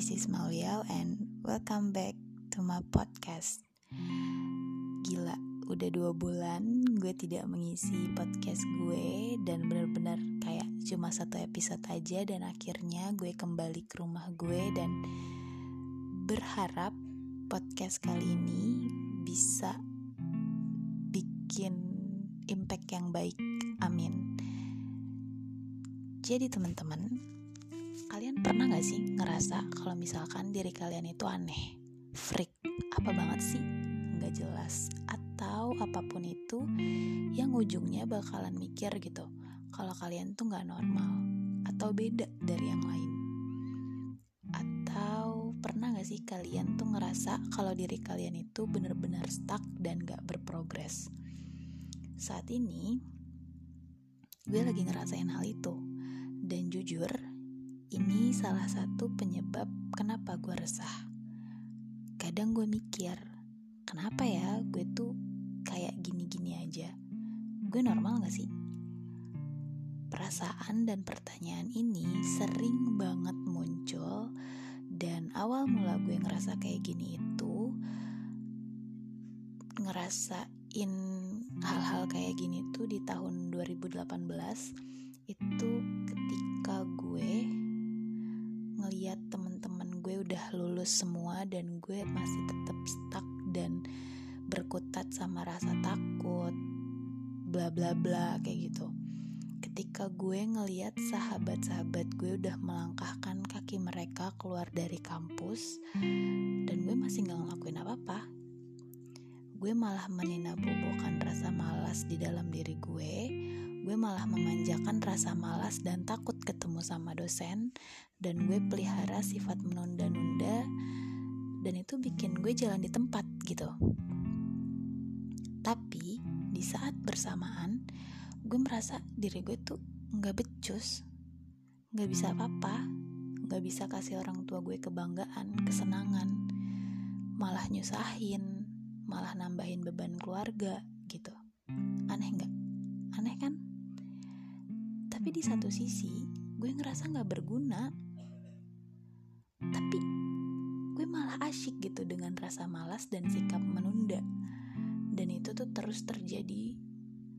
this is Mauliao and welcome back to my podcast. Gila, udah dua bulan gue tidak mengisi podcast gue Dan bener-bener kayak cuma satu episode aja Dan akhirnya gue kembali ke rumah gue Dan berharap podcast kali ini bisa bikin impact yang baik. Amin. Jadi teman-teman Kalian pernah gak sih ngerasa kalau misalkan diri kalian itu aneh, freak, apa banget sih, nggak jelas, atau apa pun itu yang ujungnya bakalan mikir gitu, kalau kalian tuh nggak normal atau beda dari yang lain. Atau pernah gak sih kalian tuh ngerasa kalau diri kalian itu bener-bener stuck dan gak berprogres? Saat ini, gue lagi ngerasain hal itu. Dan jujur, ini salah satu penyebab kenapa gue resah. Kadang gue mikir, kenapa ya gue tuh kayak gini-gini aja? Gue normal gak sih? Perasaan dan pertanyaan ini sering banget muncul dan awal mula gue ngerasa kayak gini itu ngerasain hal-hal kayak gini tuh di tahun 2018 itu ketika gue ngeliat temen-temen gue udah lulus semua dan gue masih tetap stuck dan berkutat sama rasa takut bla bla bla kayak gitu. Ketika gue ngeliat sahabat-sahabat gue udah melangkahkan kaki mereka keluar dari kampus dan gue masih gak ngelakuin apa-apa gue malah meninabobokan rasa malas di dalam diri gue gue malah memanjakan rasa malas dan takut ketemu sama dosen dan gue pelihara sifat menunda-nunda dan itu bikin gue jalan di tempat gitu. Tapi di saat bersamaan gue merasa diri gue tuh nggak becus nggak bisa apa-apa nggak bisa kasih orang tua gue kebanggaan kesenangan malah nyusahin malah nambahin beban keluarga gitu. Aneh nggak? Aneh kan tapi di satu sisi gue ngerasa nggak berguna. Tapi gue malah asyik gitu dengan rasa malas dan sikap menunda. Dan itu tuh terus terjadi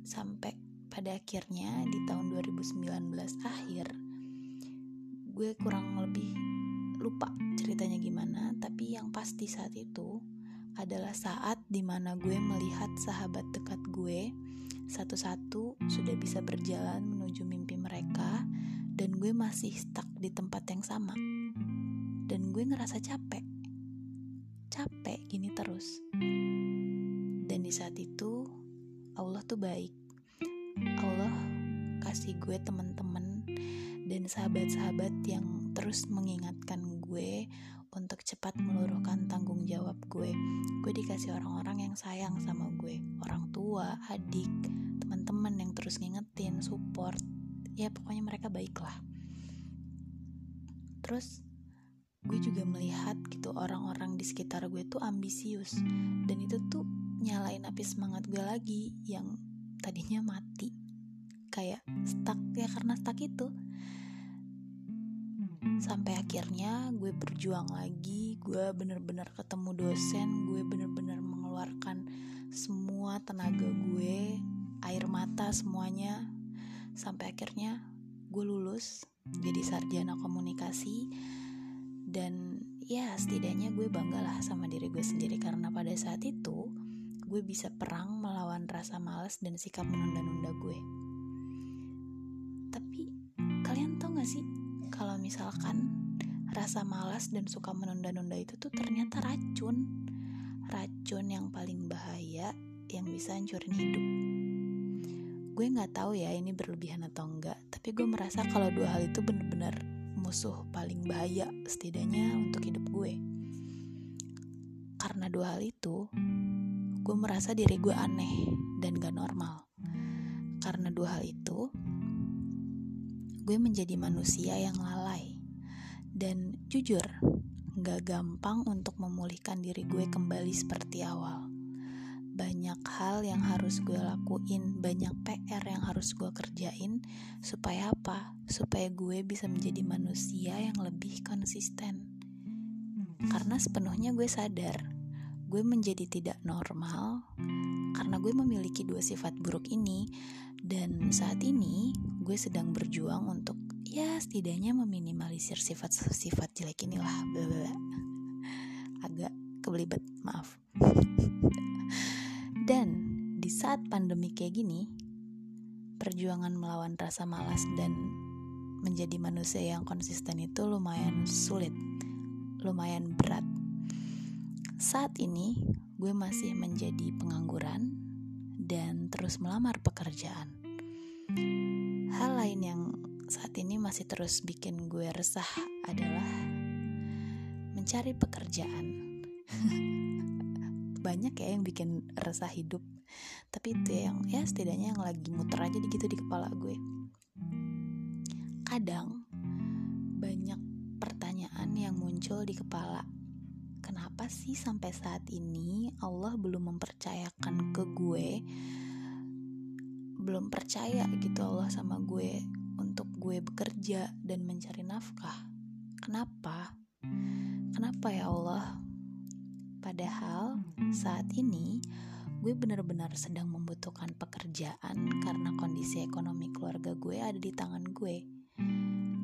sampai pada akhirnya di tahun 2019 akhir gue kurang lebih lupa ceritanya gimana. Tapi yang pasti saat itu adalah saat di mana gue melihat sahabat dekat gue satu-satu sudah bisa berjalan menuju mimpi mereka dan gue masih stuck di tempat yang sama. Dan gue ngerasa capek. Capek gini terus. Dan di saat itu Allah tuh baik. Allah kasih gue temen-temen dan sahabat-sahabat yang terus mengingatkan gue untuk cepat meluruhkan tanggung jawab gue. Gue dikasih orang-orang yang sayang sama gue. Orang tua, adik, teman-teman yang terus ngingetin, support. Ya pokoknya mereka baik lah. Terus gue juga melihat gitu orang-orang di sekitar gue tuh ambisius. Dan itu tuh nyalain api semangat gue lagi yang tadinya mati. Kayak stuck ya karena stuck itu sampai akhirnya gue berjuang lagi gue bener-bener ketemu dosen gue bener-bener mengeluarkan semua tenaga gue air mata semuanya. Sampai akhirnya gue lulus jadi sarjana komunikasi. Dan ya setidaknya gue bangga lah sama diri gue sendiri karena pada saat itu gue bisa perang melawan rasa malas dan sikap menunda-nunda gue. Tapi kalian tau gak sih kalau misalkan rasa malas dan suka menunda-nunda itu tuh ternyata racun racun yang paling bahaya yang bisa hancurin hidup gue nggak tahu ya ini berlebihan atau enggak tapi gue merasa kalau dua hal itu bener-bener musuh paling bahaya setidaknya untuk hidup gue. Karena dua hal itu, gue merasa diri gue aneh dan gak normal. Karena dua hal itu, gue menjadi manusia yang lalai. Dan jujur, gak gampang untuk memulihkan diri gue kembali seperti awal banyak hal yang harus gue lakuin, banyak PR yang harus gue kerjain, supaya apa? Supaya gue bisa menjadi manusia yang lebih konsisten. karena sepenuhnya gue sadar gue menjadi tidak normal karena gue memiliki dua sifat buruk ini dan saat ini gue sedang berjuang untuk ya setidaknya meminimalisir sifat-sifat jelek inilah Blablabla. agak kebelibet maaf dan di saat pandemi kayak gini perjuangan melawan rasa malas dan menjadi manusia yang konsisten itu lumayan sulit lumayan berat saat ini gue masih menjadi pengangguran dan terus melamar pekerjaan. Masih terus bikin gue resah adalah mencari pekerjaan. Banyak ya yang bikin resah hidup, tapi itu yang ya setidaknya yang lagi muter aja gitu di kepala gue. Kadang banyak pertanyaan yang muncul di kepala kenapa sih sampai saat ini Allah belum mempercayakan ke gue belum percaya gitu Allah sama gue untuk gue bekerja dan mencari nafkah kenapa kenapa ya Allah padahal saat ini gue benar-benar sedang membutuhkan pekerjaan karena kondisi ekonomi keluarga gue ada di tangan gue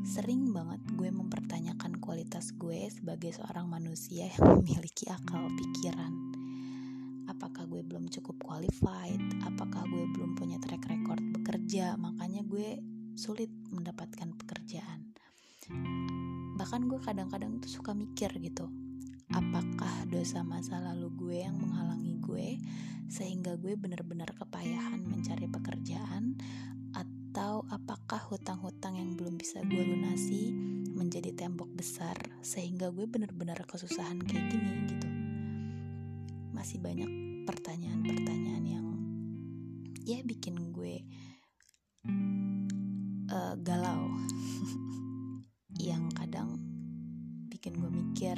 sering banget gue mempertanyakan kualitas gue sebagai seorang manusia yang memiliki akal pikiran. Apakah gue belum cukup qualified? Apakah gue belum punya track record bekerja? Makanya gue sulit mendapatkan pekerjaan. Bahkan gue kadang-kadang tuh suka mikir gitu. Apakah dosa masa lalu gue yang menghalangi gue sehingga gue benar-benar kepayahan mencari pekerjaan atau apakah hutang-hutang yang belum bisa gue lunasi menjadi tembok besar sehingga gue bener-bener kesusahan kayak gini gitu masih banyak pertanyaan-pertanyaan yang ya bikin gue galau. Yang kadang bikin gue mikir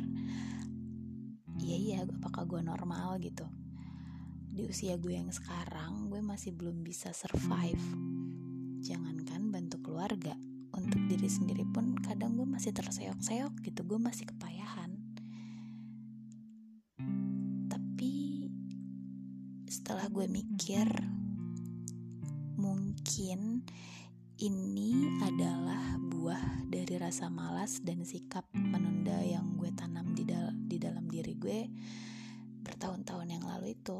iya iya apakah gue normal? gitu. Di usia gue yang sekarang gue masih belum bisa survive. Jangankan bantu keluarga untuk diri sendiri pun kadang gue masih terseok-seok gitu gue masih kepayahan. Tapi setelah gue mikir mungkin ini adalah buah dari rasa malas dan sikap menunda yang gue tanam di, dal di dalam diri gue bertahun-tahun yang lalu itu.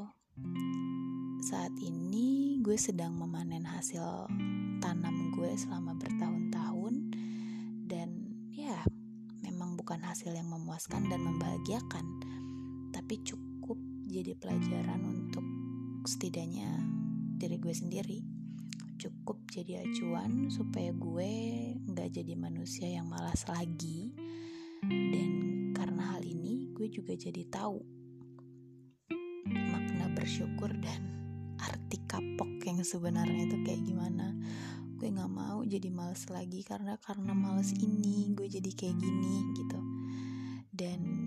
Saat ini gue sedang memanen hasil tanam gue selama bertahun-tahun dan ya memang bukan hasil yang memuaskan dan membahagiakan tapi cukup jadi pelajaran untuk setidaknya diri gue sendiri cukup jadi acuan supaya gue nggak jadi manusia yang malas lagi. Dan karena hal ini gue juga jadi tahu makna bersyukur dan arti kapok yang sebenarnya itu kayak gimana. Gue nggak mau jadi males lagi karena karena males ini gue jadi kayak gini gitu. Dan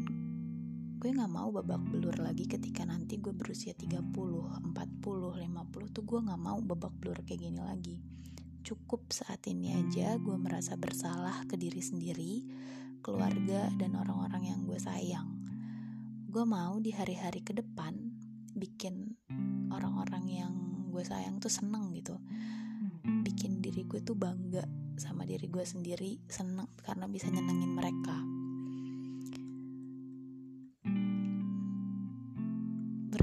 gue nggak mau babak belur lagi ketika nanti gue berusia 30, 40, 50 tuh gue nggak mau babak belur kayak gini lagi. Cukup saat ini aja gue merasa bersalah ke diri sendiri keluarga dan orang-orang yang gue sayang. Gue mau di hari-hari ke depan bikin orang-orang yang gue sayang tuh seneng gitu. Bikin diri gue tuh bangga sama diri gue sendiri seneng karena bisa nyenengin mereka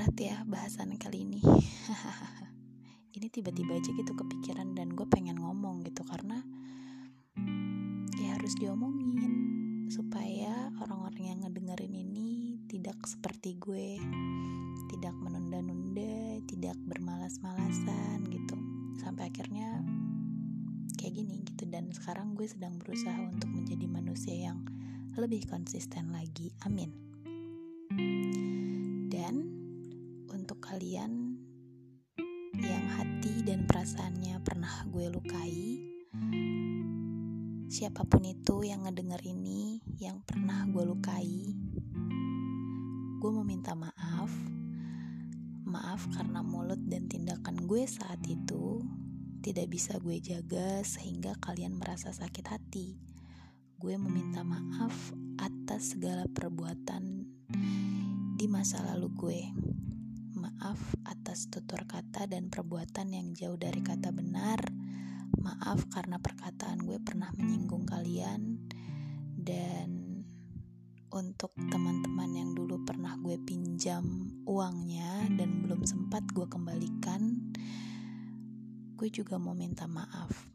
berat ya bahasan kali ini ini tiba-tiba aja gitu kepikiran dan gue pengen ngomong gitu karena ya harus diomongin supaya orang-orang yang ngedengerin ini tidak seperti gue tidak menunda-nunda, tidak bermalas-malasan gitu. Sampai akhirnya kayak gini gitu dan sekarang gue sedang berusaha untuk menjadi manusia yang lebih konsisten lagi. Amin. Dan untuk kalian yang hati dan perasaannya pernah gue lukai, siapa pun itu yang ngedenger ini yang pernah gue lukai, gue meminta maaf Maaf karena mulut dan tindakan gue saat itu tidak bisa gue jaga sehingga kalian merasa sakit hati. gue meminta maaf atas segala perbuatan di masa lalu gue. Maaf atas tutur kata dan perbuatan yang jauh dari kata benar. Maaf karena perkataan gue pernah menyinggung kalian dan untuk teman-teman yang dulu pernah gue pinjam uangnya dan belum sempat gue kembalikan, gue juga mau minta maaf.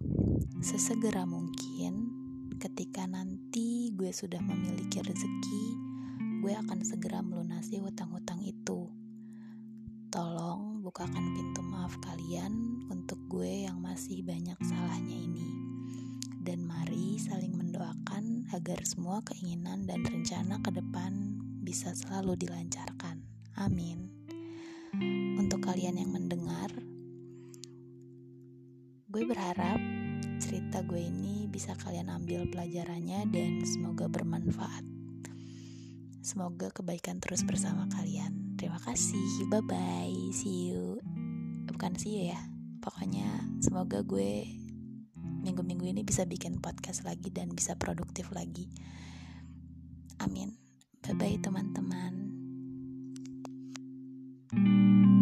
Sesegera mungkin ketika nanti gue sudah memiliki rezeki, gue akan segera melunasi hutang-hutang itu. Bukakan pintu maaf kalian untuk gue yang masih banyak salahnya ini. Dan mari saling mendoakan agar semua keinginan dan rencana ke depan bisa selalu dilancarkan. Amin. Untuk kalian yang mendengar, gue berharap cerita gue ini bisa kalian ambil pelajarannya dan semoga bermanfaat. Semoga kebaikan terus bersama kalian terima kasih. Bye bye see you. Bukan see you ya. Pokoknya semoga gue minggu-minggu ini bisa bikin podcast lagi dan bisa produktif lagi. Amin. Bye bye teman-teman. thank you